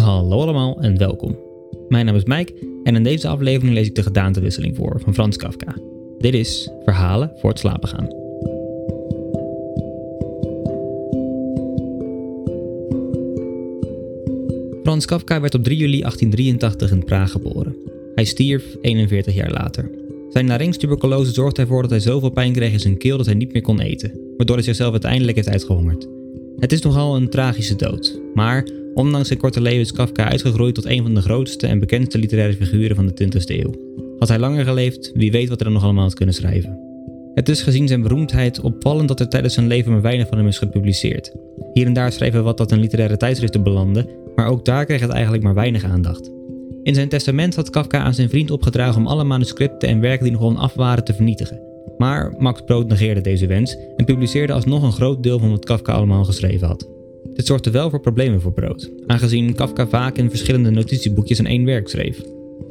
Hallo allemaal en welkom. Mijn naam is Mike en in deze aflevering lees ik de gedaantewisseling voor van Frans Kafka. Dit is Verhalen voor het slapen gaan. Frans Kafka werd op 3 juli 1883 in Praag geboren. Hij stierf 41 jaar later. Zijn laryngstuberculose zorgde ervoor dat hij zoveel pijn kreeg in zijn keel dat hij niet meer kon eten, waardoor hij zichzelf uiteindelijk heeft uitgehongerd. Het is nogal een tragische dood, maar ondanks zijn korte leven is Kafka uitgegroeid tot een van de grootste en bekendste literaire figuren van de 20e eeuw. Had hij langer geleefd, wie weet wat hij dan nog allemaal had kunnen schrijven. Het is gezien zijn beroemdheid opvallend dat er tijdens zijn leven maar weinig van hem is gepubliceerd. Hier en daar schreef hij wat dat in literaire tijdschriften belandde, maar ook daar kreeg het eigenlijk maar weinig aandacht. In zijn testament had Kafka aan zijn vriend opgedragen om alle manuscripten en werken die nog onaf waren te vernietigen. Maar Max Brod negeerde deze wens en publiceerde alsnog een groot deel van wat Kafka allemaal geschreven had. Dit zorgde wel voor problemen voor Brood, aangezien Kafka vaak in verschillende notitieboekjes in één werk schreef.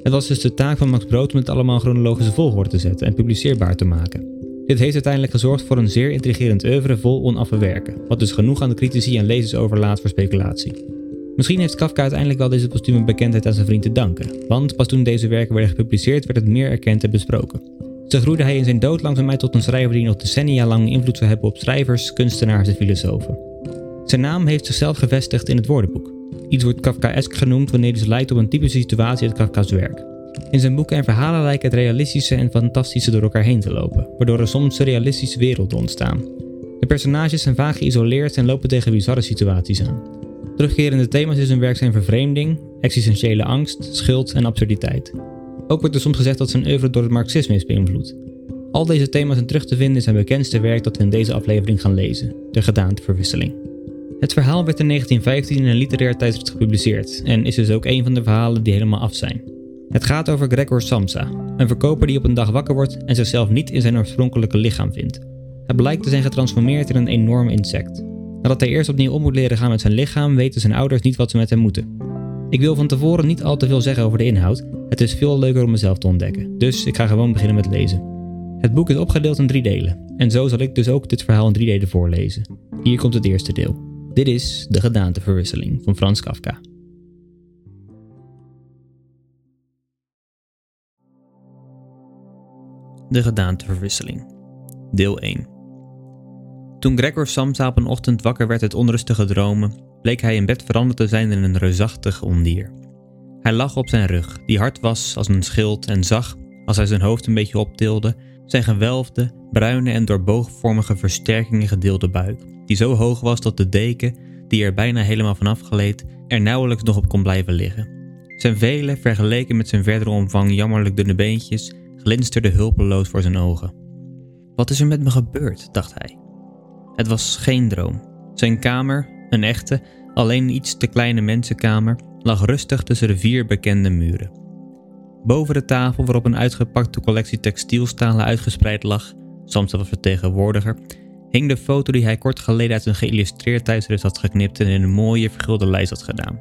Het was dus de taak van Max Brod om het allemaal chronologische volgorde te zetten en publiceerbaar te maken. Dit heeft uiteindelijk gezorgd voor een zeer intrigerend oeuvre vol onaffe werken, wat dus genoeg aan de critici en lezers overlaat voor speculatie. Misschien heeft Kafka uiteindelijk wel deze postume bekendheid aan zijn vriend te danken, want pas toen deze werken werden gepubliceerd werd het meer erkend en besproken. Zo groeide hij in zijn dood langzaam uit tot een schrijver die nog decennia lang invloed zou hebben op schrijvers, kunstenaars en filosofen. Zijn naam heeft zichzelf gevestigd in het woordenboek. Iets wordt Kafkaesk genoemd wanneer hij lijkt op een typische situatie uit Kafka's werk. In zijn boeken en verhalen lijken het realistische en fantastische door elkaar heen te lopen, waardoor er soms surrealistische werelden ontstaan. De personages zijn vaak geïsoleerd en lopen tegen bizarre situaties aan. Terugkerende thema's in zijn werk zijn vervreemding, existentiële angst, schuld en absurditeit. Ook wordt er soms gezegd dat zijn oeuvre door het marxisme is beïnvloed. Al deze thema's zijn terug te vinden in zijn bekendste werk dat we in deze aflevering gaan lezen, De Gedaanteverwisseling. Het verhaal werd in 1915 in een literair tijdschrift gepubliceerd en is dus ook een van de verhalen die helemaal af zijn. Het gaat over Gregor Samsa, een verkoper die op een dag wakker wordt en zichzelf niet in zijn oorspronkelijke lichaam vindt. Hij blijkt te zijn getransformeerd in een enorm insect. Nadat hij eerst opnieuw om moet leren gaan met zijn lichaam, weten zijn ouders niet wat ze met hem moeten. Ik wil van tevoren niet al te veel zeggen over de inhoud. Het is veel leuker om mezelf te ontdekken, dus ik ga gewoon beginnen met lezen. Het boek is opgedeeld in drie delen, en zo zal ik dus ook dit verhaal in drie delen voorlezen. Hier komt het eerste deel. Dit is De Gedaanteverwisseling van Frans Kafka. De Gedaanteverwisseling, deel 1. Toen Gregor Samsa op een ochtend wakker werd uit onrustige dromen, bleek hij in bed veranderd te zijn in een reusachtig ondier. Hij lag op zijn rug, die hard was als een schild en zag, als hij zijn hoofd een beetje optilde, zijn gewelfde, bruine en door boogvormige versterkingen gedeelde buik, die zo hoog was dat de deken, die er bijna helemaal vanaf gleed, er nauwelijks nog op kon blijven liggen. Zijn vele, vergeleken met zijn verdere omvang jammerlijk dunne beentjes, glinsterden hulpeloos voor zijn ogen. Wat is er met me gebeurd, dacht hij. Het was geen droom. Zijn kamer, een echte, alleen iets te kleine mensenkamer, lag rustig tussen de vier bekende muren. Boven de tafel waarop een uitgepakte collectie textielstalen uitgespreid lag, Samsa was vertegenwoordiger, hing de foto die hij kort geleden uit een geïllustreerd tijdschrift had geknipt en in een mooie vergulde lijst had gedaan.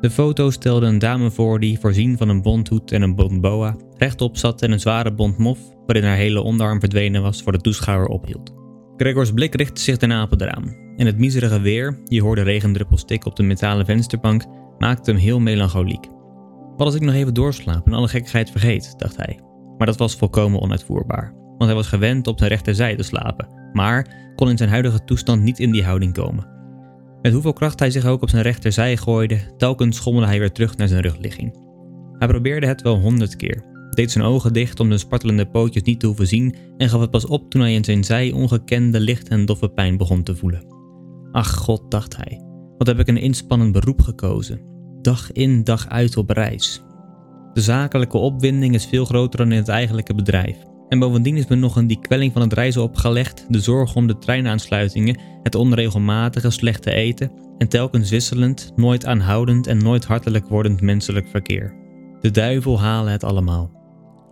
De foto stelde een dame voor die, voorzien van een bondhoed en een bont boa, rechtop zat en een zware bont mof, waarin haar hele onderarm verdwenen was, voor de toeschouwer ophield. Gregors blik richtte zich daarna op het en het miserige weer, je hoorde regendruppels stikken op de metalen vensterbank, maakte hem heel melancholiek. Wat als ik nog even doorslaap en alle gekkigheid vergeet, dacht hij. Maar dat was volkomen onuitvoerbaar, want hij was gewend op zijn rechterzij te slapen, maar kon in zijn huidige toestand niet in die houding komen. Met hoeveel kracht hij zich ook op zijn rechterzij gooide, telkens schommelde hij weer terug naar zijn rugligging. Hij probeerde het wel honderd keer, deed zijn ogen dicht om de spartelende pootjes niet te hoeven zien en gaf het pas op toen hij in zijn zij ongekende licht en doffe pijn begon te voelen. Ach god, dacht hij, wat heb ik een inspannend beroep gekozen. Dag in, dag uit op reis. De zakelijke opwinding is veel groter dan in het eigenlijke bedrijf. En bovendien is me nog een die kwelling van het reizen opgelegd, de zorg om de treinaansluitingen, het onregelmatige slechte eten en telkens wisselend, nooit aanhoudend en nooit hartelijk wordend menselijk verkeer. De duivel halen het allemaal.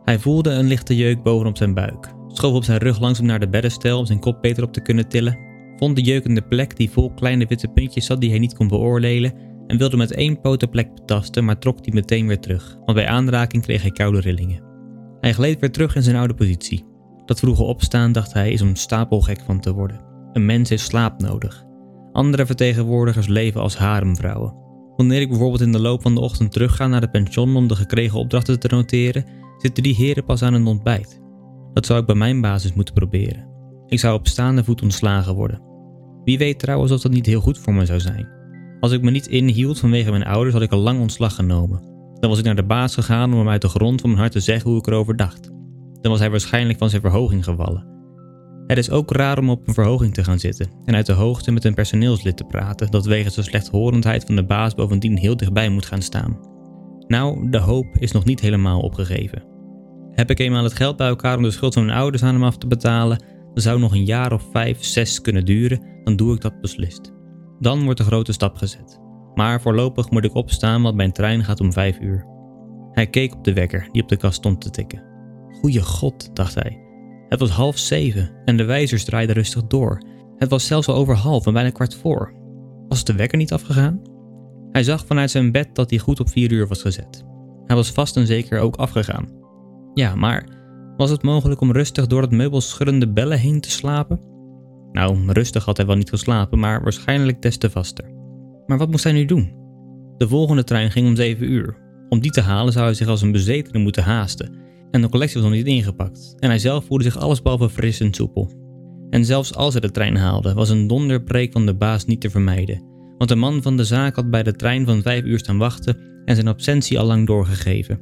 Hij voelde een lichte jeuk bovenop zijn buik, schoof op zijn rug langzaam naar de beddenstel om zijn kop beter op te kunnen tillen, vond de jeukende plek die vol kleine witte puntjes zat die hij niet kon beoordelen en wilde met één poot de plek betasten, maar trok die meteen weer terug, want bij aanraking kreeg hij koude rillingen. Hij gleed weer terug in zijn oude positie. Dat vroege opstaan, dacht hij, is om stapelgek van te worden. Een mens heeft slaap nodig. Andere vertegenwoordigers leven als haremvrouwen. Wanneer ik bijvoorbeeld in de loop van de ochtend terugga naar de pension om de gekregen opdrachten te noteren, zitten die heren pas aan een ontbijt. Dat zou ik bij mijn basis moeten proberen. Ik zou op staande voet ontslagen worden. Wie weet trouwens of dat niet heel goed voor me zou zijn. Als ik me niet inhield vanwege mijn ouders, had ik al lang ontslag genomen. Dan was ik naar de baas gegaan om hem uit de grond van mijn hart te zeggen hoe ik erover dacht. Dan was hij waarschijnlijk van zijn verhoging gevallen. Het is ook raar om op een verhoging te gaan zitten en uit de hoogte met een personeelslid te praten dat wegens de slechthorendheid van de baas bovendien heel dichtbij moet gaan staan. Nou, de hoop is nog niet helemaal opgegeven. Heb ik eenmaal het geld bij elkaar om de schuld van mijn ouders aan hem af te betalen, dan zou nog een jaar of vijf, zes kunnen duren, dan doe ik dat beslist. Dan wordt de grote stap gezet. Maar voorlopig moet ik opstaan, want mijn trein gaat om vijf uur. Hij keek op de wekker die op de kast stond te tikken. Goeie god, dacht hij. Het was half zeven en de wijzers draaiden rustig door. Het was zelfs al over half en bijna kwart voor. Was de wekker niet afgegaan? Hij zag vanuit zijn bed dat hij goed op vier uur was gezet. Hij was vast en zeker ook afgegaan. Ja, maar was het mogelijk om rustig door het meubelschuddende bellen heen te slapen? Nou, rustig had hij wel niet geslapen, maar waarschijnlijk des te vaster. Maar wat moest hij nu doen? De volgende trein ging om 7 uur. Om die te halen zou hij zich als een bezetene moeten haasten. En de collectie was nog niet ingepakt. En hij zelf voelde zich allesbehalve fris en soepel. En zelfs als hij de trein haalde, was een donderpreek van de baas niet te vermijden. Want de man van de zaak had bij de trein van 5 uur staan wachten en zijn absentie al lang doorgegeven.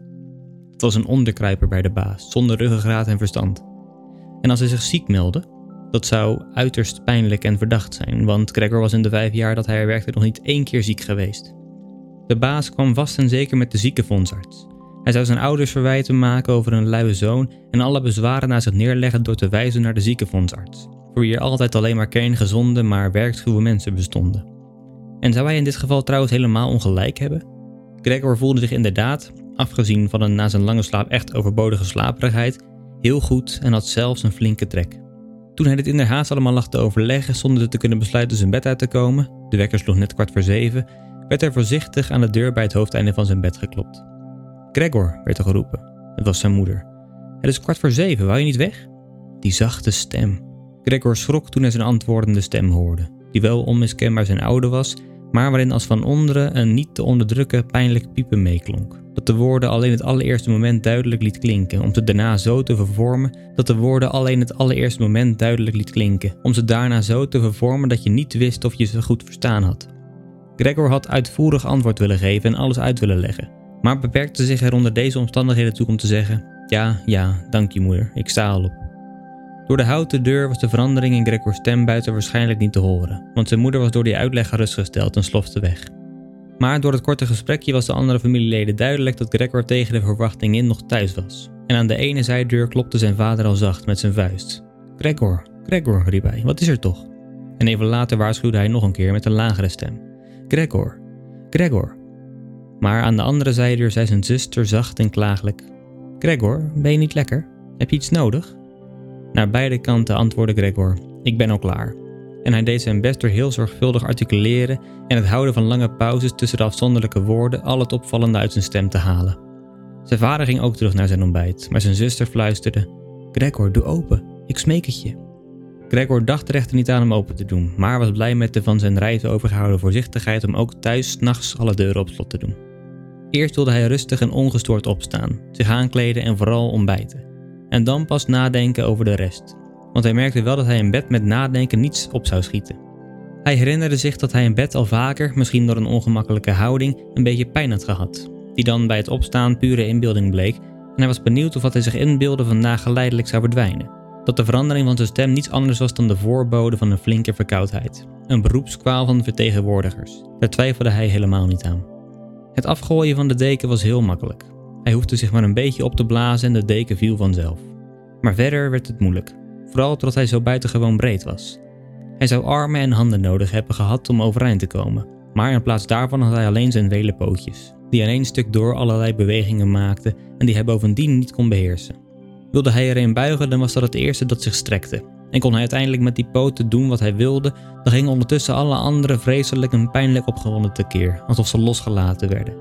Het was een onderkruiper bij de baas, zonder ruggengraat en verstand. En als hij zich ziek meldde, dat zou uiterst pijnlijk en verdacht zijn, want Gregor was in de vijf jaar dat hij er werkte nog niet één keer ziek geweest. De baas kwam vast en zeker met de ziekenfondsarts. Hij zou zijn ouders verwijten maken over een luie zoon en alle bezwaren naar zich neerleggen door te wijzen naar de ziekenfondsarts, voor wie er altijd alleen maar kerngezonde, maar werkschuwe mensen bestonden. En zou hij in dit geval trouwens helemaal ongelijk hebben? Gregor voelde zich inderdaad, afgezien van een na zijn lange slaap echt overbodige slaperigheid, heel goed en had zelfs een flinke trek. Toen hij dit in de haast allemaal lag te overleggen zonder te kunnen besluiten zijn bed uit te komen, de wekker sloeg net kwart voor zeven, werd er voorzichtig aan de deur bij het hoofdeinde van zijn bed geklopt. Gregor, werd er geroepen. Het was zijn moeder. Het is kwart voor zeven, wou je niet weg? Die zachte stem. Gregor schrok toen hij zijn antwoordende stem hoorde, die wel onmiskenbaar zijn oude was, maar waarin als van onderen een niet te onderdrukken pijnlijk piepen meeklonk dat de woorden alleen het allereerste moment duidelijk liet klinken, om ze daarna zo te vervormen dat de woorden alleen het allereerste moment duidelijk liet klinken, om ze daarna zo te vervormen dat je niet wist of je ze goed verstaan had. Gregor had uitvoerig antwoord willen geven en alles uit willen leggen, maar beperkte zich er onder deze omstandigheden toe om te zeggen: Ja, ja, dank je moeder, ik sta al op. Door de houten deur was de verandering in Gregors stem buiten waarschijnlijk niet te horen, want zijn moeder was door die uitleg gerustgesteld en slofte weg. Maar door het korte gesprekje was de andere familieleden duidelijk dat Gregor tegen de verwachting in nog thuis was. En aan de ene zijdeur klopte zijn vader al zacht met zijn vuist. Gregor, Gregor, riep hij, wat is er toch? En even later waarschuwde hij nog een keer met een lagere stem. Gregor, Gregor. Maar aan de andere zijdeur zei zijn zuster zacht en klagelijk. Gregor, ben je niet lekker? Heb je iets nodig? Naar beide kanten antwoordde Gregor, ik ben al klaar en hij deed zijn best door heel zorgvuldig articuleren en het houden van lange pauzes tussen de afzonderlijke woorden al het opvallende uit zijn stem te halen. Zijn vader ging ook terug naar zijn ontbijt, maar zijn zuster fluisterde: Gregor, doe open, ik smeek het je. Gregor dacht er echter niet aan hem open te doen, maar was blij met de van zijn reizen overgehouden voorzichtigheid om ook thuis nachts alle deuren op slot te doen. Eerst wilde hij rustig en ongestoord opstaan, zich aankleden en vooral ontbijten. En dan pas nadenken over de rest, want hij merkte wel dat hij in bed met nadenken niets op zou schieten. Hij herinnerde zich dat hij in bed al vaker, misschien door een ongemakkelijke houding, een beetje pijn had gehad, die dan bij het opstaan pure inbeelding bleek, en hij was benieuwd of wat hij zich inbeelde vandaag geleidelijk zou verdwijnen. Dat de verandering van zijn stem niets anders was dan de voorbode van een flinke verkoudheid. Een beroepskwaal van de vertegenwoordigers. Daar twijfelde hij helemaal niet aan. Het afgooien van de deken was heel makkelijk. Hij hoefde zich maar een beetje op te blazen en de deken viel vanzelf. Maar verder werd het moeilijk, vooral doordat hij zo buitengewoon breed was. Hij zou armen en handen nodig hebben gehad om overeind te komen, maar in plaats daarvan had hij alleen zijn vele pootjes, die aan één stuk door allerlei bewegingen maakten en die hij bovendien niet kon beheersen. Wilde hij erin buigen, dan was dat het eerste dat zich strekte. En kon hij uiteindelijk met die poten doen wat hij wilde, dan gingen ondertussen alle andere vreselijk en pijnlijk opgewonden tekeer, alsof ze losgelaten werden.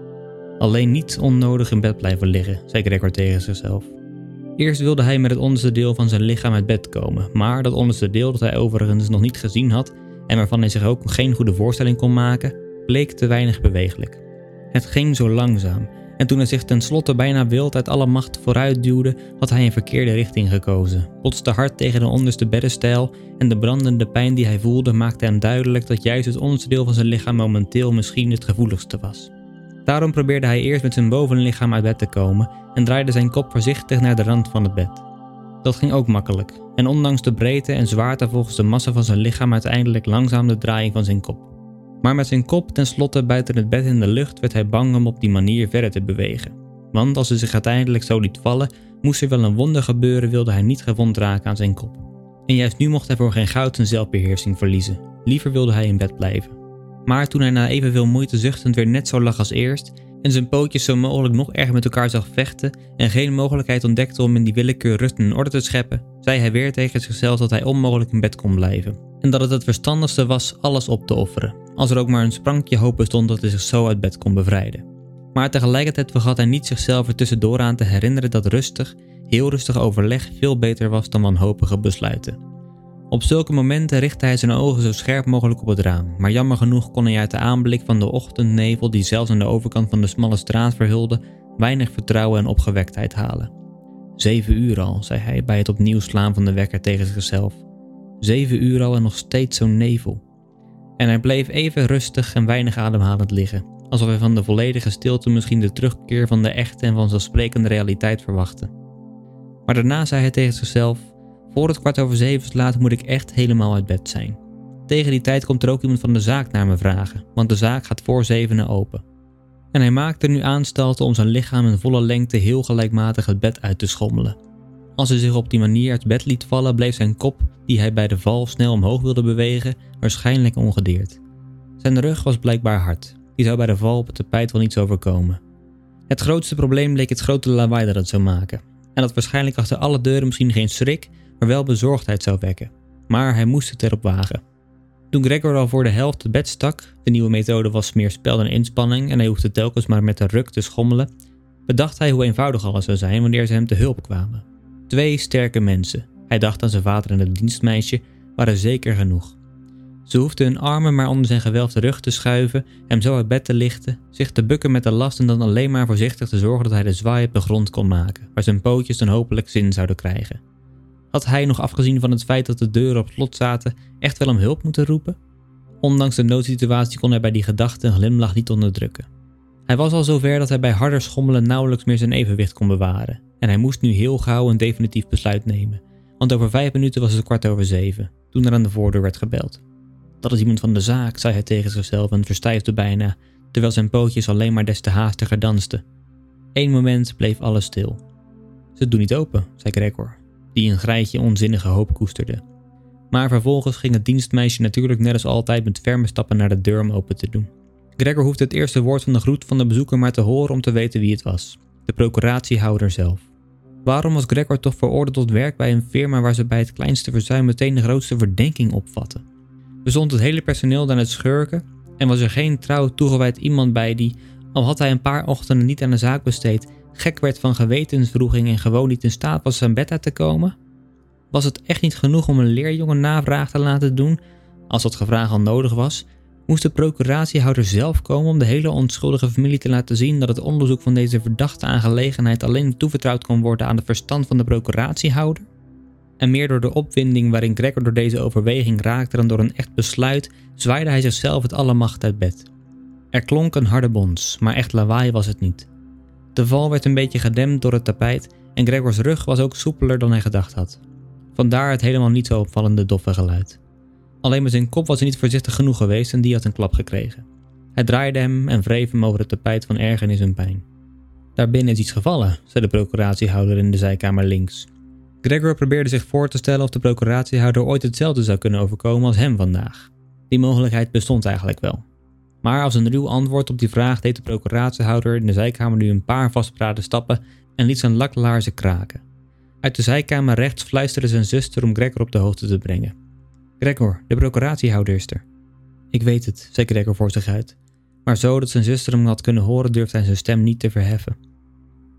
Alleen niet onnodig in bed blijven liggen, zei Gregor tegen zichzelf. Eerst wilde hij met het onderste deel van zijn lichaam uit bed komen, maar dat onderste deel dat hij overigens nog niet gezien had en waarvan hij zich ook geen goede voorstelling kon maken, bleek te weinig bewegelijk. Het ging zo langzaam en toen hij zich tenslotte bijna wild uit alle macht vooruit duwde, had hij een verkeerde richting gekozen, botste hard tegen de onderste beddenstijl en de brandende pijn die hij voelde maakte hem duidelijk dat juist het onderste deel van zijn lichaam momenteel misschien het gevoeligste was. Daarom probeerde hij eerst met zijn bovenlichaam uit bed te komen en draaide zijn kop voorzichtig naar de rand van het bed. Dat ging ook makkelijk, en ondanks de breedte en zwaarte volgens de massa van zijn lichaam uiteindelijk langzaam de draaiing van zijn kop. Maar met zijn kop tenslotte buiten het bed in de lucht werd hij bang om op die manier verder te bewegen. Want als hij zich uiteindelijk zo liet vallen, moest er wel een wonder gebeuren, wilde hij niet gewond raken aan zijn kop. En juist nu mocht hij voor geen goud zijn zelfbeheersing verliezen. Liever wilde hij in bed blijven. Maar toen hij na evenveel moeite zuchtend weer net zo lag als eerst en zijn pootjes zo mogelijk nog erger met elkaar zag vechten en geen mogelijkheid ontdekte om in die willekeur rust en orde te scheppen, zei hij weer tegen zichzelf dat hij onmogelijk in bed kon blijven. En dat het het verstandigste was alles op te offeren, als er ook maar een sprankje hoop bestond dat hij zich zo uit bed kon bevrijden. Maar tegelijkertijd vergat hij niet zichzelf er tussendoor aan te herinneren dat rustig, heel rustig overleg veel beter was dan wanhopige besluiten. Op zulke momenten richtte hij zijn ogen zo scherp mogelijk op het raam, maar jammer genoeg kon hij uit de aanblik van de ochtendnevel die zelfs aan de overkant van de smalle straat verhulde, weinig vertrouwen en opgewektheid halen. Zeven uur al, zei hij bij het opnieuw slaan van de wekker tegen zichzelf. Zeven uur al en nog steeds zo'n nevel. En hij bleef even rustig en weinig ademhalend liggen, alsof hij van de volledige stilte misschien de terugkeer van de echte en vanzelfsprekende realiteit verwachtte. Maar daarna zei hij tegen zichzelf: voor het kwart over zeven slaat moet ik echt helemaal uit bed zijn. Tegen die tijd komt er ook iemand van de zaak naar me vragen, want de zaak gaat voor zevenen open. En hij maakte nu aanstalten om zijn lichaam in volle lengte heel gelijkmatig het bed uit te schommelen. Als hij zich op die manier uit bed liet vallen, bleef zijn kop, die hij bij de val snel omhoog wilde bewegen, waarschijnlijk ongedeerd. Zijn rug was blijkbaar hard, die zou bij de val op het tapijt wel niets overkomen. Het grootste probleem bleek het grote lawaai dat het zou maken, en dat waarschijnlijk achter alle deuren misschien geen schrik, maar wel bezorgdheid zou wekken. Maar hij moest het erop wagen. Toen Gregor al voor de helft het bed stak, de nieuwe methode was meer spel dan inspanning en hij hoefde telkens maar met een ruk te schommelen, bedacht hij hoe eenvoudig alles zou zijn wanneer ze hem te hulp kwamen. Twee sterke mensen, hij dacht aan zijn vader en het dienstmeisje, waren zeker genoeg. Ze hoefden hun armen maar onder zijn gewelfde rug te schuiven, hem zo uit bed te lichten, zich te bukken met de last en dan alleen maar voorzichtig te zorgen dat hij de zwaai op de grond kon maken, waar zijn pootjes dan hopelijk zin zouden krijgen. Had hij nog afgezien van het feit dat de deuren op slot zaten, echt wel om hulp moeten roepen? Ondanks de noodsituatie kon hij bij die gedachte een glimlach niet onderdrukken. Hij was al zover dat hij bij harder schommelen nauwelijks meer zijn evenwicht kon bewaren. En hij moest nu heel gauw een definitief besluit nemen. Want over vijf minuten was het kwart over zeven, toen er aan de voordeur werd gebeld. Dat is iemand van de zaak, zei hij tegen zichzelf en verstijfde bijna, terwijl zijn pootjes alleen maar des te haastiger dansten. Eén moment bleef alles stil. Ze doen niet open, zei Gregor, die een grijtje onzinnige hoop koesterde. Maar vervolgens ging het dienstmeisje natuurlijk net als altijd met ferme stappen naar de deur om open te doen. Gregor hoefde het eerste woord van de groet van de bezoeker maar te horen om te weten wie het was. De procuratiehouder zelf. Waarom was Gregor toch veroordeeld tot werk bij een firma waar ze bij het kleinste verzuim meteen de grootste verdenking opvatten? Bestond het hele personeel dan het schurken en was er geen trouw toegewijd iemand bij die, al had hij een paar ochtenden niet aan de zaak besteed, gek werd van gewetensvroeging en gewoon niet in staat was zijn bed uit te komen? Was het echt niet genoeg om een leerjongen navraag te laten doen, als dat gevraagd al nodig was? Moest de procuratiehouder zelf komen om de hele onschuldige familie te laten zien dat het onderzoek van deze verdachte aangelegenheid alleen toevertrouwd kon worden aan het verstand van de procuratiehouder? En meer door de opwinding waarin Gregor door deze overweging raakte dan door een echt besluit, zwaaide hij zichzelf het alle macht uit bed. Er klonk een harde bons, maar echt lawaai was het niet. De val werd een beetje gedempt door het tapijt en Gregors rug was ook soepeler dan hij gedacht had. Vandaar het helemaal niet zo opvallende doffe geluid. Alleen met zijn kop was hij niet voorzichtig genoeg geweest en die had een klap gekregen. Hij draaide hem en wreef hem over het tapijt van ergernis en pijn. Daarbinnen is iets gevallen, zei de procuratiehouder in de zijkamer links. Gregor probeerde zich voor te stellen of de procuratiehouder ooit hetzelfde zou kunnen overkomen als hem vandaag. Die mogelijkheid bestond eigenlijk wel. Maar als een ruw antwoord op die vraag deed de procuratiehouder in de zijkamer nu een paar vastberaden stappen en liet zijn laklaarzen kraken. Uit de zijkamer rechts fluisterde zijn zuster om Gregor op de hoogte te brengen. Gregor, de procuratiehouder is er. Ik weet het, zei Gregor voor zich uit. Maar zo dat zijn zuster hem had kunnen horen, durfde hij zijn stem niet te verheffen.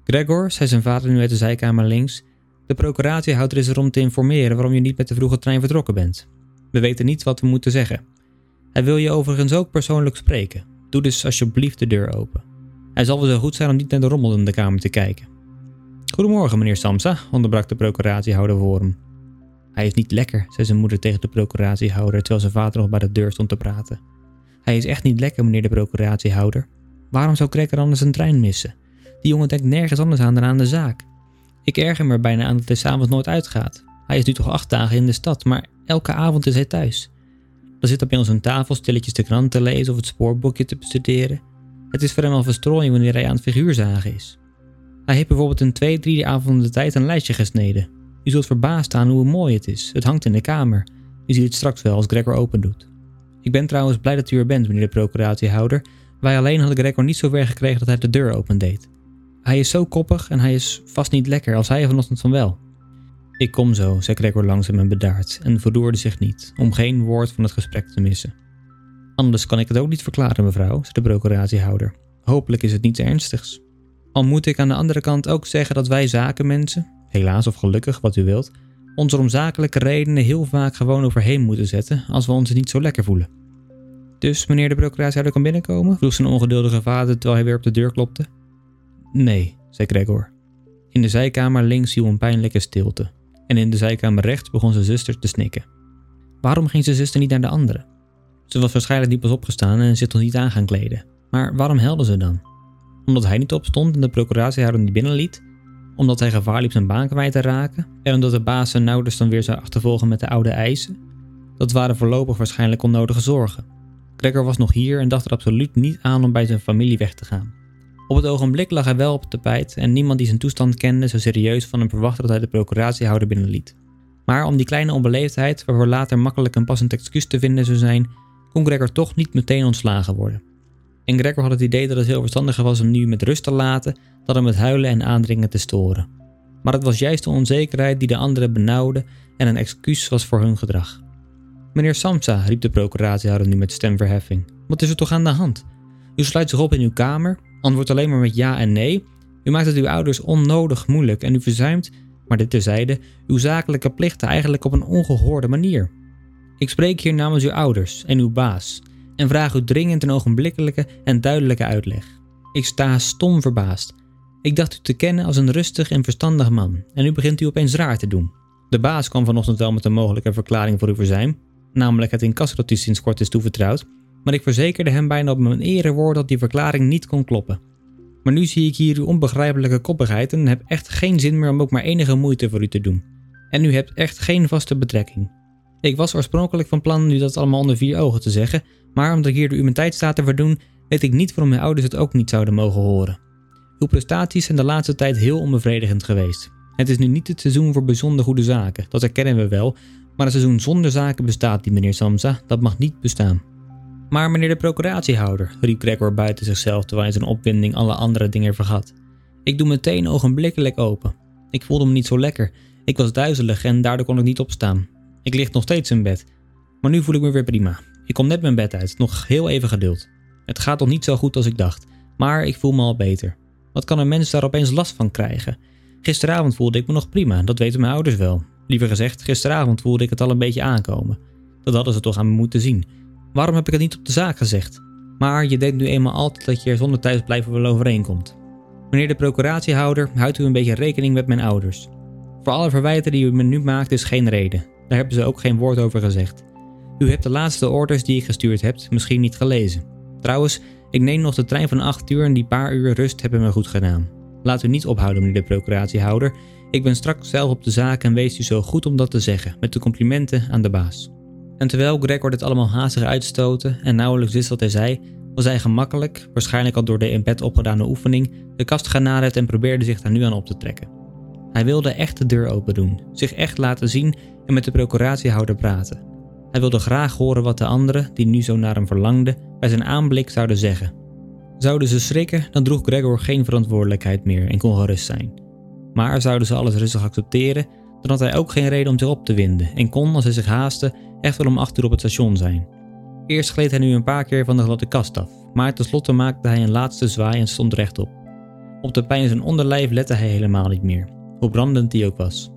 Gregor, zei zijn vader nu uit de zijkamer links, de procuratiehouder is er om te informeren waarom je niet met de vroege trein vertrokken bent. We weten niet wat we moeten zeggen. Hij wil je overigens ook persoonlijk spreken. Doe dus alsjeblieft de deur open. Hij zal wel zo goed zijn om niet naar de rommel in de kamer te kijken. Goedemorgen, meneer Samsa, onderbrak de procuratiehouder voor hem. Hij is niet lekker, zei zijn moeder tegen de procuratiehouder terwijl zijn vader nog bij de deur stond te praten. Hij is echt niet lekker, meneer de procuratiehouder. Waarom zou Cracker anders een trein missen? Die jongen denkt nergens anders aan dan aan de zaak. Ik erger me bijna aan dat hij s'avonds nooit uitgaat. Hij is nu toch acht dagen in de stad, maar elke avond is hij thuis. Dan zit hij bij aan tafel stilletjes de krant te lezen of het spoorboekje te bestuderen. Het is voor hem al verstrooiing wanneer hij aan het figuurzagen is. Hij heeft bijvoorbeeld in twee, drie avonden de tijd een lijstje gesneden. U zult verbaasd staan hoe mooi het is. Het hangt in de kamer. U ziet het straks wel als Gregor open doet. Ik ben trouwens blij dat u er bent, meneer de procuratiehouder. Wij alleen hadden Gregor niet zo ver gekregen dat hij de deur opendeed. Hij is zo koppig en hij is vast niet lekker, als hij vanochtend van wel. Ik kom zo, zei Gregor langzaam en bedaard en verdoorde zich niet, om geen woord van het gesprek te missen. Anders kan ik het ook niet verklaren, mevrouw, zei de procuratiehouder. Hopelijk is het niets ernstigs. Al moet ik aan de andere kant ook zeggen dat wij zakenmensen, helaas of gelukkig, wat u wilt, ons er om zakelijke redenen heel vaak gewoon overheen moeten zetten als we ons niet zo lekker voelen. Dus meneer de procuratiehouder kan binnenkomen? vroeg zijn ongeduldige vader terwijl hij weer op de deur klopte. Nee, zei Gregor. In de zijkamer links viel een pijnlijke stilte. En in de zijkamer rechts begon zijn zuster te snikken. Waarom ging zijn zuster niet naar de andere? Ze was waarschijnlijk niet pas opgestaan en zich nog niet aan gaan kleden. Maar waarom helde ze dan? Omdat hij niet opstond en de procuratiehouder niet binnenliet? Omdat hij gevaar liep zijn baan kwijt te raken? En omdat de baas zijn ouders dan weer zou achtervolgen met de oude eisen? Dat waren voorlopig waarschijnlijk onnodige zorgen. Gregor was nog hier en dacht er absoluut niet aan om bij zijn familie weg te gaan. Op het ogenblik lag hij wel op het tapijt en niemand die zijn toestand kende zou serieus van hem verwachten dat hij de procuratiehouder binnenliet. Maar om die kleine onbeleefdheid, waarvoor later makkelijk een passend excuus te vinden zou zijn, kon Gregor toch niet meteen ontslagen worden. En Gregor had het idee dat het heel verstandiger was hem nu met rust te laten dan hem met huilen en aandringen te storen. Maar het was juist de onzekerheid die de anderen benauwde en een excuus was voor hun gedrag. Meneer Samsa, riep de procuratiehouder nu met stemverheffing, wat is er toch aan de hand? U sluit zich op in uw kamer, antwoordt alleen maar met ja en nee. U maakt het uw ouders onnodig moeilijk en u verzuimt, maar dit terzijde, uw zakelijke plichten eigenlijk op een ongehoorde manier. Ik spreek hier namens uw ouders en uw baas en vraag u dringend een ogenblikkelijke en duidelijke uitleg. Ik sta stom verbaasd. Ik dacht u te kennen als een rustig en verstandig man en nu begint u opeens raar te doen. De baas kwam vanochtend wel met een mogelijke verklaring voor uw verzuim, namelijk het incasso dat u sinds kort is toevertrouwd, maar ik verzekerde hem bijna op mijn erewoord dat die verklaring niet kon kloppen. Maar nu zie ik hier uw onbegrijpelijke koppigheid en heb echt geen zin meer om ook maar enige moeite voor u te doen. En u hebt echt geen vaste betrekking. Ik was oorspronkelijk van plan u dat allemaal onder vier ogen te zeggen, maar omdat ik hier u mijn tijd sta te verdoen, weet ik niet waarom mijn ouders het ook niet zouden mogen horen. Uw prestaties zijn de laatste tijd heel onbevredigend geweest. Het is nu niet het seizoen voor bijzonder goede zaken, dat herkennen we wel, maar een seizoen zonder zaken bestaat niet, meneer Samsa, dat mag niet bestaan. Maar meneer de procuratiehouder, riep Gregor buiten zichzelf terwijl hij zijn opwinding alle andere dingen vergat. Ik doe meteen ogenblikkelijk open. Ik voelde me niet zo lekker. Ik was duizelig en daardoor kon ik niet opstaan. Ik lig nog steeds in bed. Maar nu voel ik me weer prima. Ik kom net mijn bed uit, nog heel even geduld. Het gaat nog niet zo goed als ik dacht, maar ik voel me al beter. Wat kan een mens daar opeens last van krijgen? Gisteravond voelde ik me nog prima, dat weten mijn ouders wel. Liever gezegd, gisteravond voelde ik het al een beetje aankomen. Dat hadden ze toch aan me moeten zien. Waarom heb ik het niet op de zaak gezegd? Maar je denkt nu eenmaal altijd dat je er zonder thuisblijven wel overeenkomt. Meneer de procuratiehouder, houdt u een beetje rekening met mijn ouders. Voor alle verwijten die u me nu maakt is geen reden. Daar hebben ze ook geen woord over gezegd. U hebt de laatste orders die ik gestuurd heb misschien niet gelezen. Trouwens, ik neem nog de trein van 8 uur en die paar uur rust hebben me goed gedaan. Laat u niet ophouden, meneer de procuratiehouder. Ik ben straks zelf op de zaak en wees u zo goed om dat te zeggen, met de complimenten aan de baas. En terwijl Gregor dit allemaal haastig uitstoten en nauwelijks wist wat hij zei, was hij gemakkelijk, waarschijnlijk al door de in bed opgedane oefening, de kast gaan naderen en probeerde zich daar nu aan op te trekken. Hij wilde echt de deur open doen, zich echt laten zien en met de procuratiehouder praten. Hij wilde graag horen wat de anderen, die nu zo naar hem verlangden, bij zijn aanblik zouden zeggen. Zouden ze schrikken, dan droeg Gregor geen verantwoordelijkheid meer en kon gerust zijn. Maar zouden ze alles rustig accepteren, dan had hij ook geen reden om zich op te winden en kon, als hij zich haastte, echt wel om acht uur op het station zijn. Eerst gleed hij nu een paar keer van de gladde kast af, maar tenslotte maakte hij een laatste zwaai en stond rechtop. Op de pijn in zijn onderlijf lette hij helemaal niet meer, hoe brandend die ook was.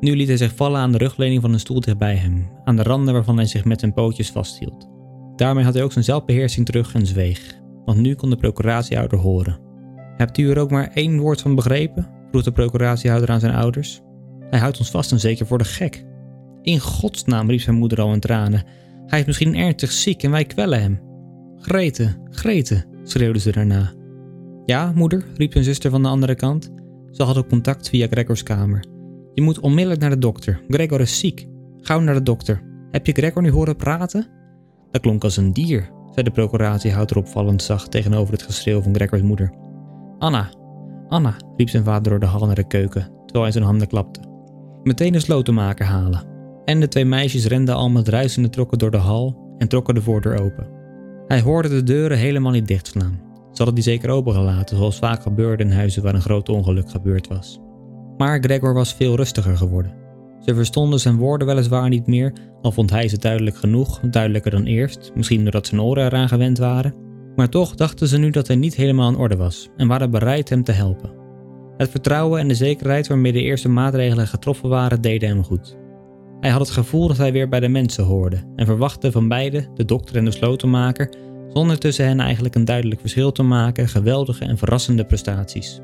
Nu liet hij zich vallen aan de rugleuning van een stoel dichtbij hem, aan de randen waarvan hij zich met zijn pootjes vasthield. Daarmee had hij ook zijn zelfbeheersing terug en zweeg, want nu kon de procuratiehouder horen. Hebt u er ook maar één woord van begrepen? vroeg de procuratiehouder aan zijn ouders. Hij houdt ons vast en zeker voor de gek. In godsnaam, riep zijn moeder al in tranen. Hij is misschien ernstig ziek en wij kwellen hem. Grete, Grete, schreeuwde ze daarna. Ja, moeder, riep zijn zuster van de andere kant. Ze hadden contact via Gregors kamer. Je moet onmiddellijk naar de dokter. Gregor is ziek. Gauw naar de dokter. Heb je Gregor nu horen praten? Dat klonk als een dier, zei de procuratiehouder opvallend zacht tegenover het geschreeuw van Gregors moeder. Anna, Anna, riep zijn vader door de hal naar de keuken, terwijl hij zijn handen klapte. Meteen een slotenmaker halen. En de twee meisjes renden al met ruisende trokken door de hal en trokken de voordeur open. Hij hoorde de deuren helemaal niet dichtslaan. Ze hadden die zeker opengelaten, zoals vaak gebeurde in huizen waar een groot ongeluk gebeurd was. Maar Gregor was veel rustiger geworden. Ze verstonden zijn woorden weliswaar niet meer, al vond hij ze duidelijk genoeg, duidelijker dan eerst, misschien doordat zijn oren eraan gewend waren. Maar toch dachten ze nu dat hij niet helemaal in orde was en waren bereid hem te helpen. Het vertrouwen en de zekerheid waarmee de eerste maatregelen getroffen waren deden hem goed. Hij had het gevoel dat hij weer bij de mensen hoorde en verwachtte van beide, de dokter en de slotenmaker, zonder tussen hen eigenlijk een duidelijk verschil te maken, geweldige en verrassende prestaties.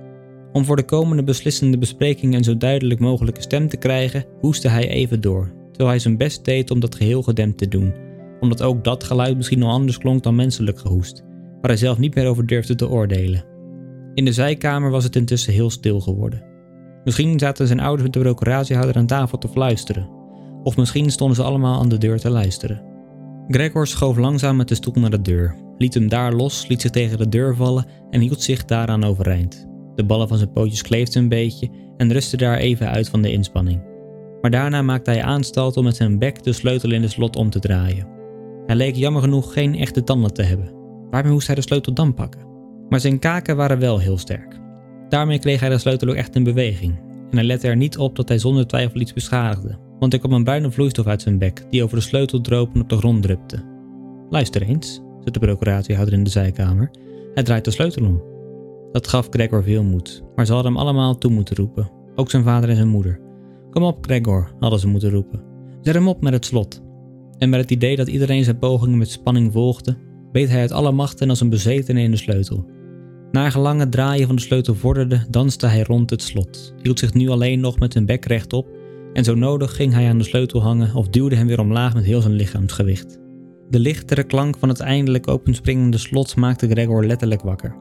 Om voor de komende beslissende bespreking een zo duidelijk mogelijke stem te krijgen, hoestte hij even door, terwijl hij zijn best deed om dat geheel gedempt te doen, omdat ook dat geluid misschien nog anders klonk dan menselijk gehoest, waar hij zelf niet meer over durfde te oordelen. In de zijkamer was het intussen heel stil geworden. Misschien zaten zijn ouders met de procuratiehouder aan tafel te fluisteren, of misschien stonden ze allemaal aan de deur te luisteren. Gregor schoof langzaam met de stoel naar de deur, liet hem daar los, liet zich tegen de deur vallen en hield zich daaraan overeind. De ballen van zijn pootjes kleefden een beetje en rustte daar even uit van de inspanning. Maar daarna maakte hij aanstalt om met zijn bek de sleutel in de slot om te draaien. Hij leek jammer genoeg geen echte tanden te hebben. Waarmee moest hij de sleutel dan pakken? Maar zijn kaken waren wel heel sterk. Daarmee kreeg hij de sleutel ook echt in beweging. En hij lette er niet op dat hij zonder twijfel iets beschadigde, want er kwam een bruine vloeistof uit zijn bek die over de sleutel droop en op de grond drupte. Luister eens, zei de procuratiehouder in de zijkamer. Hij draait de sleutel om. Dat gaf Gregor veel moed, maar ze hadden hem allemaal toe moeten roepen, ook zijn vader en zijn moeder. Kom op, Gregor, hadden ze moeten roepen. Zet hem op met het slot. En met het idee dat iedereen zijn pogingen met spanning volgde, beet hij uit alle machten als een bezetene in de sleutel. Na gelang het draaien van de sleutel vorderde, danste hij rond het slot, hield zich nu alleen nog met zijn bek rechtop en zo nodig ging hij aan de sleutel hangen of duwde hem weer omlaag met heel zijn lichaamsgewicht. De lichtere klank van het eindelijk openspringende slot maakte Gregor letterlijk wakker.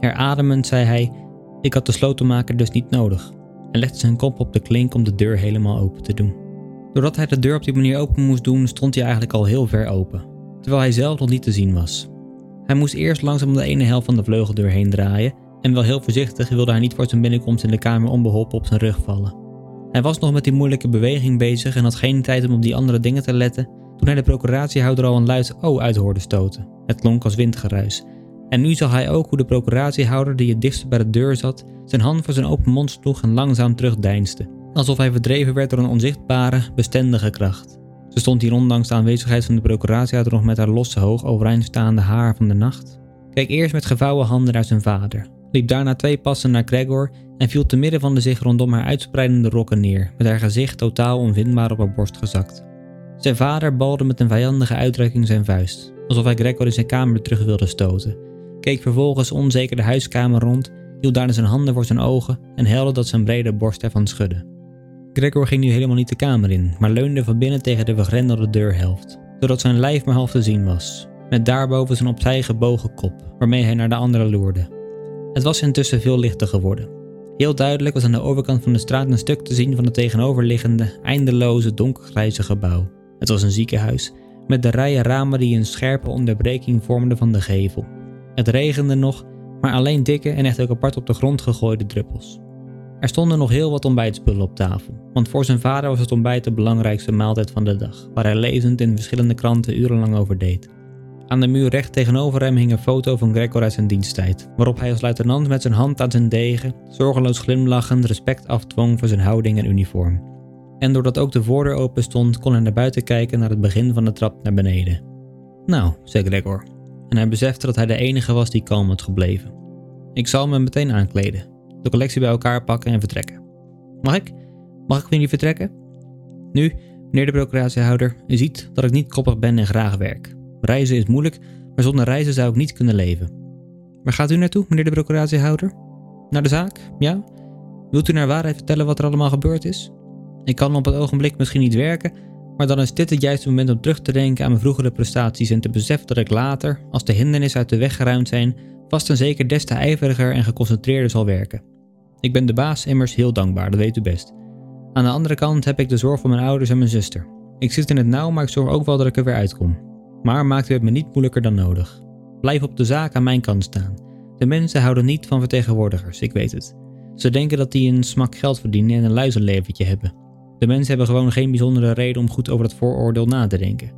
Herademend zei hij: Ik had de slotenmaker dus niet nodig, en legde zijn kop op de klink om de deur helemaal open te doen. Doordat hij de deur op die manier open moest doen, stond hij eigenlijk al heel ver open, terwijl hij zelf nog niet te zien was. Hij moest eerst langzaam de ene helft van de vleugeldeur heen draaien, en wel heel voorzichtig wilde hij niet voor zijn binnenkomst in de kamer onbeholpen op zijn rug vallen. Hij was nog met die moeilijke beweging bezig en had geen tijd om op die andere dingen te letten, toen hij de procuratiehouder al een luid O uit hoorde stoten. Het klonk als windgeruis en nu zag hij ook hoe de procuratiehouder die het dichtst bij de deur zat, zijn hand voor zijn open mond sloeg en langzaam terugdeinsde, alsof hij verdreven werd door een onzichtbare, bestendige kracht. Ze stond hier ondanks de aanwezigheid van de procuratiehouder nog met haar losse, hoog overeindstaande haar van de nacht. Keek eerst met gevouwen handen naar zijn vader, liep daarna twee passen naar Gregor en viel te midden van de zich rondom haar uitspreidende rokken neer, met haar gezicht totaal onvindbaar op haar borst gezakt. Zijn vader balde met een vijandige uitdrukking zijn vuist, alsof hij Gregor in zijn kamer terug wilde stoten, keek vervolgens onzeker de huiskamer rond, hield daarna zijn handen voor zijn ogen en helde dat zijn brede borst ervan schudde. Gregor ging nu helemaal niet de kamer in, maar leunde van binnen tegen de vergrendelde deurhelft, zodat zijn lijf maar half te zien was, met daarboven zijn opzij gebogen kop, waarmee hij naar de andere loerde. Het was intussen veel lichter geworden. Heel duidelijk was aan de overkant van de straat een stuk te zien van het tegenoverliggende, eindeloze, donkergrijze gebouw. Het was een ziekenhuis, met de rijen ramen die een scherpe onderbreking vormden van de gevel. Het regende nog, maar alleen dikke en echt ook apart op de grond gegooide druppels. Er stonden nog heel wat ontbijtspullen op tafel, want voor zijn vader was het ontbijt de belangrijkste maaltijd van de dag, waar hij lezend in verschillende kranten urenlang over deed. Aan de muur recht tegenover hem hing een foto van Gregor uit zijn diensttijd, waarop hij als luitenant met zijn hand aan zijn degen, zorgeloos glimlachend, respect afdwong voor zijn houding en uniform. En doordat ook de voordeur open stond, kon hij naar buiten kijken naar het begin van de trap naar beneden. Nou, zei Gregor, en hij besefte dat hij de enige was die kalm had gebleven. Ik zal me meteen aankleden, de collectie bij elkaar pakken en vertrekken. Mag ik? Mag ik van jullie vertrekken? Nu, meneer de procuratiehouder, u ziet dat ik niet koppig ben en graag werk. Reizen is moeilijk, maar zonder reizen zou ik niet kunnen leven. Waar gaat u naartoe, meneer de procuratiehouder? Naar de zaak, ja? Wilt u naar waarheid vertellen wat er allemaal gebeurd is? Ik kan op het ogenblik misschien niet werken, maar dan is dit het juiste moment om terug te denken aan mijn vroegere prestaties en te beseffen dat ik later, als de hindernissen uit de weg geruimd zijn, vast en zeker des te ijveriger en geconcentreerder zal werken. Ik ben de baas immers heel dankbaar, dat weet u best. Aan de andere kant heb ik de zorg voor mijn ouders en mijn zuster. Ik zit in het nauw, maar ik zorg ook wel dat ik er weer uitkom. Maar maakt u het me niet moeilijker dan nodig. Blijf op de zaak aan mijn kant staan. De mensen houden niet van vertegenwoordigers, ik weet het. Ze denken dat die een smak geld verdienen en een luizenleventje hebben. De mensen hebben gewoon geen bijzondere reden om goed over dat vooroordeel na te denken.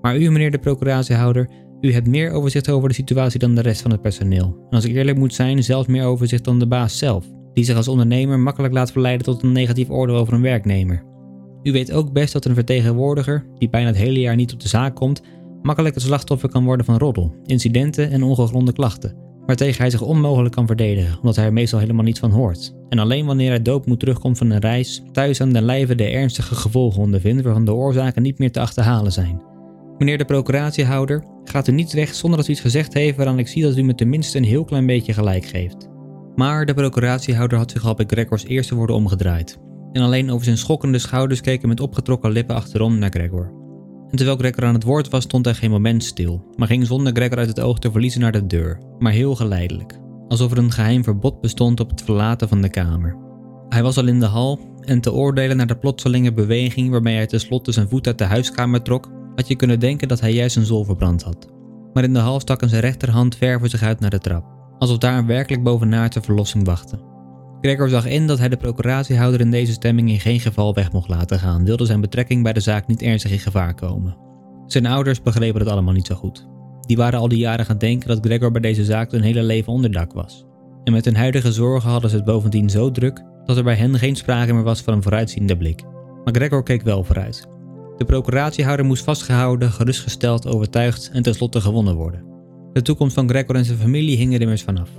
Maar u, meneer de procuratiehouder, u hebt meer overzicht over de situatie dan de rest van het personeel. En als ik eerlijk moet zijn, zelfs meer overzicht dan de baas zelf, die zich als ondernemer makkelijk laat verleiden tot een negatief oordeel over een werknemer. U weet ook best dat een vertegenwoordiger, die bijna het hele jaar niet op de zaak komt, makkelijk het slachtoffer kan worden van roddel, incidenten en ongegronde klachten, waartegen hij zich onmogelijk kan verdedigen, omdat hij er meestal helemaal niets van hoort. En alleen wanneer hij doodmoed terugkomt van een reis, thuis aan den lijve de ernstige gevolgen ondervindt waarvan de oorzaken niet meer te achterhalen zijn. Meneer de procuratiehouder, gaat u niet weg zonder dat u iets gezegd heeft waaraan ik zie dat u me tenminste een heel klein beetje gelijk geeft. Maar de procuratiehouder had zich al bij Gregors eerste woorden omgedraaid. En alleen over zijn schokkende schouders hij met opgetrokken lippen achterom naar Gregor. En terwijl Gregor aan het woord was, stond hij geen moment stil, maar ging zonder Gregor uit het oog te verliezen naar de deur, maar heel geleidelijk, alsof er een geheim verbod bestond op het verlaten van de kamer. Hij was al in de hal en te oordelen naar de plotselinge beweging waarmee hij tenslotte zijn voet uit de huiskamer trok, had je kunnen denken dat hij juist een zol verbrand had. Maar in de hal stak zijn rechterhand ver voor zich uit naar de trap, alsof daar werkelijk bovenaardse verlossing wachtte. Gregor zag in dat hij de procuratiehouder in deze stemming in geen geval weg mocht laten gaan, wilde zijn betrekking bij de zaak niet ernstig in gevaar komen. Zijn ouders begrepen het allemaal niet zo goed. Die waren al die jaren gaan denken dat Gregor bij deze zaak hun hele leven onderdak was. En met hun huidige zorgen hadden ze het bovendien zo druk dat er bij hen geen sprake meer was van een vooruitziende blik. Maar Gregor keek wel vooruit. De procuratiehouder moest vastgehouden, gerustgesteld, overtuigd en tenslotte gewonnen worden. De toekomst van Gregor en zijn familie hing er immers vanaf.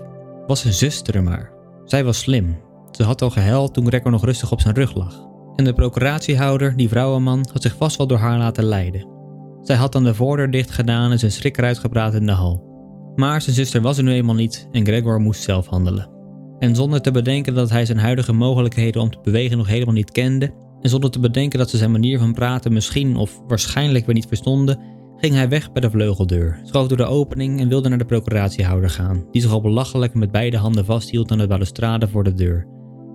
Was zijn zuster er maar. Zij was slim. Ze had al gehuild toen Gregor nog rustig op zijn rug lag. En de procuratiehouder, die vrouwenman, had zich vast wel door haar laten leiden. Zij had dan de voordeur dicht gedaan en zijn schrik eruit gepraat in de hal. Maar zijn zuster was er nu eenmaal niet en Gregor moest zelf handelen. En zonder te bedenken dat hij zijn huidige mogelijkheden om te bewegen nog helemaal niet kende, en zonder te bedenken dat ze zijn manier van praten misschien of waarschijnlijk weer niet verstonden, ging hij weg bij de vleugeldeur, schoof door de opening en wilde naar de procuratiehouder gaan, die zich al belachelijk met beide handen vasthield aan de balustrade voor de deur.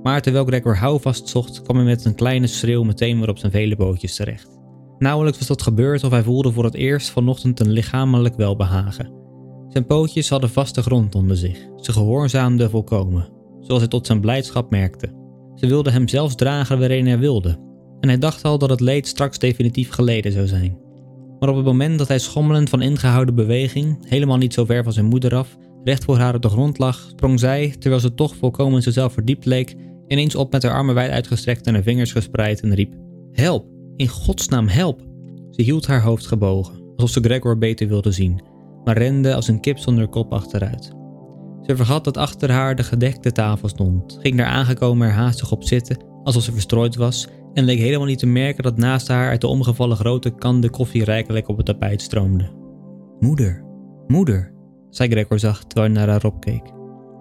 Maar terwijl Gregor houvast zocht, kwam hij met een kleine schreeuw meteen weer op zijn vele bootjes terecht. Nauwelijks was dat gebeurd of hij voelde voor het eerst vanochtend een lichamelijk welbehagen. Zijn pootjes hadden vaste grond onder zich, ze gehoorzaamden volkomen, zoals hij tot zijn blijdschap merkte. Ze wilden hem zelfs dragen waarin hij wilde, en hij dacht al dat het leed straks definitief geleden zou zijn. Maar op het moment dat hij schommelend van ingehouden beweging, helemaal niet zo ver van zijn moeder af, recht voor haar op de grond lag, sprong zij, terwijl ze toch volkomen zichzelf verdiept leek, ineens op met haar armen wijd uitgestrekt en haar vingers gespreid en riep: Help! In godsnaam help! Ze hield haar hoofd gebogen, alsof ze Gregor beter wilde zien, maar rende als een kip zonder kop achteruit. Ze vergat dat achter haar de gedekte tafel stond, ging daar aangekomen er haastig op zitten, alsof ze verstrooid was, en leek helemaal niet te merken dat naast haar uit de omgevallen grote kan de koffie rijkelijk op het tapijt stroomde. Moeder, moeder, zei Gregor zacht terwijl hij naar haar opkeek.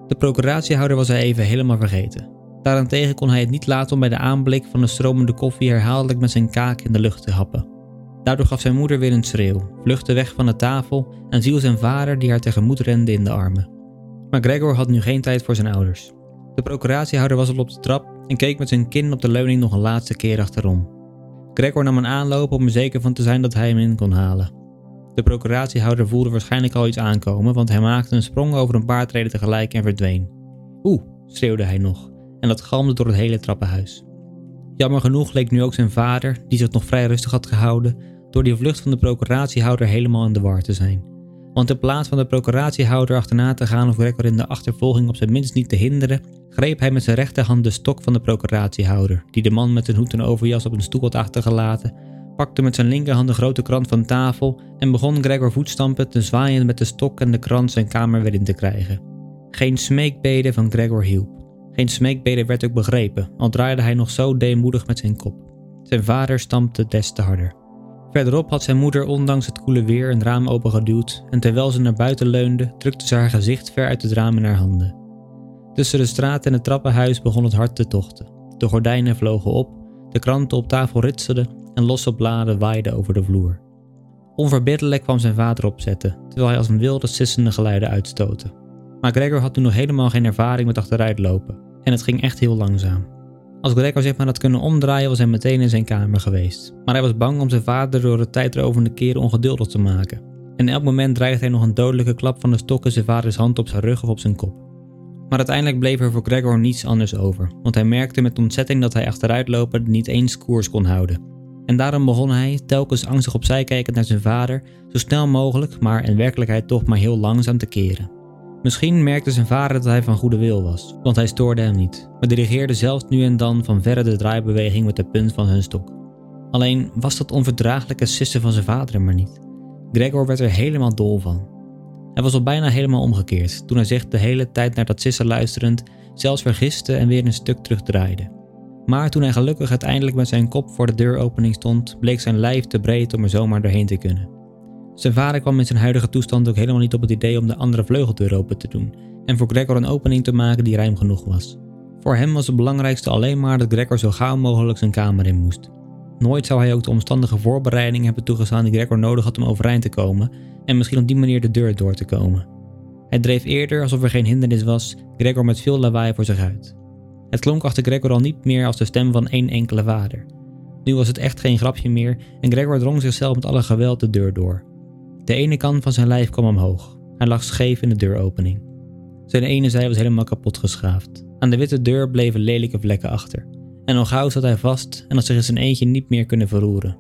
De procuratiehouder was hij even helemaal vergeten. Daarentegen kon hij het niet laten om bij de aanblik van de stromende koffie herhaaldelijk met zijn kaak in de lucht te happen. Daardoor gaf zijn moeder weer een schreeuw, vluchtte weg van de tafel en ziel zijn vader die haar tegemoet rende in de armen. Maar Gregor had nu geen tijd voor zijn ouders. De procuratiehouder was al op de trap en keek met zijn kin op de leuning nog een laatste keer achterom. Gregor nam een aanloop om er zeker van te zijn dat hij hem in kon halen. De procuratiehouder voelde waarschijnlijk al iets aankomen, want hij maakte een sprong over een paar treden tegelijk en verdween. Oeh, schreeuwde hij nog, en dat galmde door het hele trappenhuis. Jammer genoeg leek nu ook zijn vader, die zich nog vrij rustig had gehouden, door die vlucht van de procuratiehouder helemaal in de war te zijn. Want in plaats van de procuratiehouder achterna te gaan of Gregor in de achtervolging op zijn minst niet te hinderen, greep hij met zijn rechterhand de stok van de procuratiehouder, die de man met een hoed en overjas op een stoel had achtergelaten, pakte met zijn linkerhand de grote krant van tafel en begon Gregor voetstampen te zwaaien met de stok en de krant zijn kamer weer in te krijgen. Geen smeekbede van Gregor hielp. Geen smeekbede werd ook begrepen, al draaide hij nog zo deemoedig met zijn kop. Zijn vader stampte des te harder. Verderop had zijn moeder ondanks het koele weer een raam opengeduwd en terwijl ze naar buiten leunde, drukte ze haar gezicht ver uit het raam in haar handen. Tussen de straat en het trappenhuis begon het hart te tochten. De gordijnen vlogen op, de kranten op tafel ritselden en losse bladen waaiden over de vloer. Onverbiddelijk kwam zijn vader opzetten, terwijl hij als een wilde sissende geluiden uitstootte. Maar Gregor had toen nog helemaal geen ervaring met achteruitlopen en het ging echt heel langzaam. Als Gregor zich maar had kunnen omdraaien, was hij meteen in zijn kamer geweest. Maar hij was bang om zijn vader door de tijdrovende keren ongeduldig te maken. En elk moment dreigde hij nog een dodelijke klap van de stok in zijn vaders hand op zijn rug of op zijn kop. Maar uiteindelijk bleef er voor Gregor niets anders over, want hij merkte met ontzetting dat hij achteruitlopen niet eens koers kon houden. En daarom begon hij, telkens angstig opzij kijkend naar zijn vader, zo snel mogelijk, maar in werkelijkheid toch maar heel langzaam te keren. Misschien merkte zijn vader dat hij van goede wil was, want hij stoorde hem niet, maar dirigeerde zelfs nu en dan van verre de draaibeweging met de punt van zijn stok. Alleen was dat onverdraaglijke sissen van zijn vader er maar niet. Gregor werd er helemaal dol van. Hij was al bijna helemaal omgekeerd toen hij zich de hele tijd naar dat sissen luisterend zelfs vergiste en weer een stuk terugdraaide. Maar toen hij gelukkig uiteindelijk met zijn kop voor de deuropening stond, bleek zijn lijf te breed om er zomaar doorheen te kunnen. Zijn vader kwam in zijn huidige toestand ook helemaal niet op het idee om de andere vleugeldeur open te doen en voor Gregor een opening te maken die ruim genoeg was. Voor hem was het belangrijkste alleen maar dat Gregor zo gauw mogelijk zijn kamer in moest. Nooit zou hij ook de omstandige voorbereidingen hebben toegestaan die Gregor nodig had om overeind te komen en misschien op die manier de deur door te komen. Hij dreef eerder, alsof er geen hindernis was, Gregor met veel lawaai voor zich uit. Het klonk achter Gregor al niet meer als de stem van één enkele vader. Nu was het echt geen grapje meer en Gregor drong zichzelf met alle geweld de deur door. De ene kant van zijn lijf kwam omhoog. Hij lag scheef in de deuropening. Zijn ene zij was helemaal kapot geschaafd. Aan de witte deur bleven lelijke vlekken achter. En al gauw zat hij vast en had zich in zijn eentje niet meer kunnen verroeren.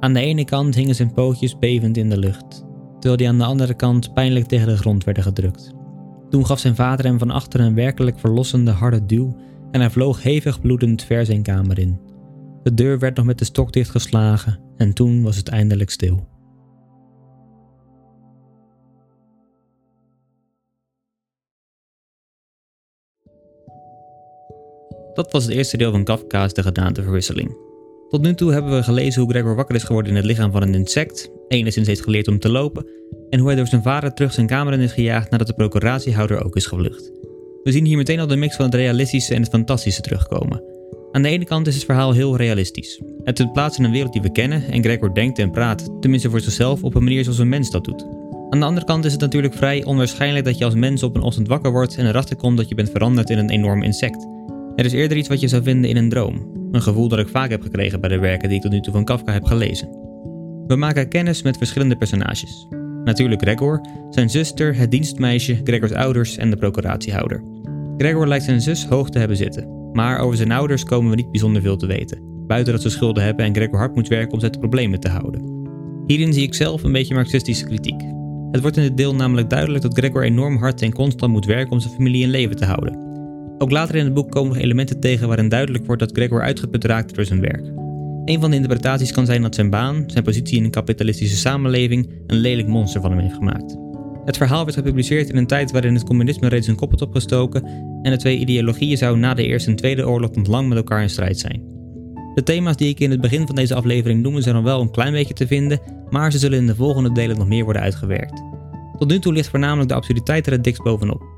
Aan de ene kant hingen zijn pootjes bevend in de lucht, terwijl die aan de andere kant pijnlijk tegen de grond werden gedrukt. Toen gaf zijn vader hem van achter een werkelijk verlossende harde duw en hij vloog hevig bloedend ver zijn kamer in. De deur werd nog met de stok dichtgeslagen en toen was het eindelijk stil. Dat was het eerste deel van Kafka's De Gedaanteverwisseling. Tot nu toe hebben we gelezen hoe Gregor wakker is geworden in het lichaam van een insect, enigszins heeft geleerd om te lopen, en hoe hij door zijn vader terug zijn kamer in is gejaagd nadat de procuratiehouder ook is gevlucht. We zien hier meteen al de mix van het realistische en het fantastische terugkomen. Aan de ene kant is het verhaal heel realistisch. Het zit plaats in een wereld die we kennen en Gregor denkt en praat, tenminste voor zichzelf, op een manier zoals een mens dat doet. Aan de andere kant is het natuurlijk vrij onwaarschijnlijk dat je als mens op een ochtend wakker wordt en erachter komt dat je bent veranderd in een enorm insect. Het is eerder iets wat je zou vinden in een droom. Een gevoel dat ik vaak heb gekregen bij de werken die ik tot nu toe van Kafka heb gelezen. We maken kennis met verschillende personages. Natuurlijk Gregor, zijn zuster, het dienstmeisje, Gregors ouders en de procuratiehouder. Gregor lijkt zijn zus hoog te hebben zitten, maar over zijn ouders komen we niet bijzonder veel te weten. Buiten dat ze schulden hebben en Gregor hard moet werken om te problemen te houden. Hierin zie ik zelf een beetje marxistische kritiek. Het wordt in dit deel namelijk duidelijk dat Gregor enorm hard en constant moet werken om zijn familie in leven te houden. Ook later in het boek komen nog elementen tegen waarin duidelijk wordt dat Gregor uitgeput raakt door zijn werk. Een van de interpretaties kan zijn dat zijn baan, zijn positie in een kapitalistische samenleving, een lelijk monster van hem heeft gemaakt. Het verhaal werd gepubliceerd in een tijd waarin het communisme reeds een kop had opgestoken en de twee ideologieën zouden na de Eerste en Tweede Oorlog nog lang met elkaar in strijd zijn. De thema's die ik in het begin van deze aflevering noemde zijn nog wel een klein beetje te vinden, maar ze zullen in de volgende delen nog meer worden uitgewerkt. Tot nu toe ligt voornamelijk de absurditeit er het dikst bovenop.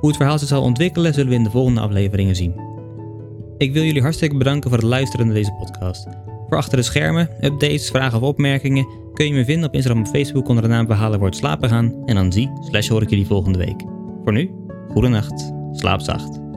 Hoe het verhaal zich zal ontwikkelen zullen we in de volgende afleveringen zien. Ik wil jullie hartstikke bedanken voor het luisteren naar deze podcast. Voor achter de schermen, updates, vragen of opmerkingen kun je me vinden op Instagram of Facebook onder de naam Verhalen wordt slapen gaan en dan zie slash hoor ik jullie volgende week. Voor nu, goede nacht, slaap zacht.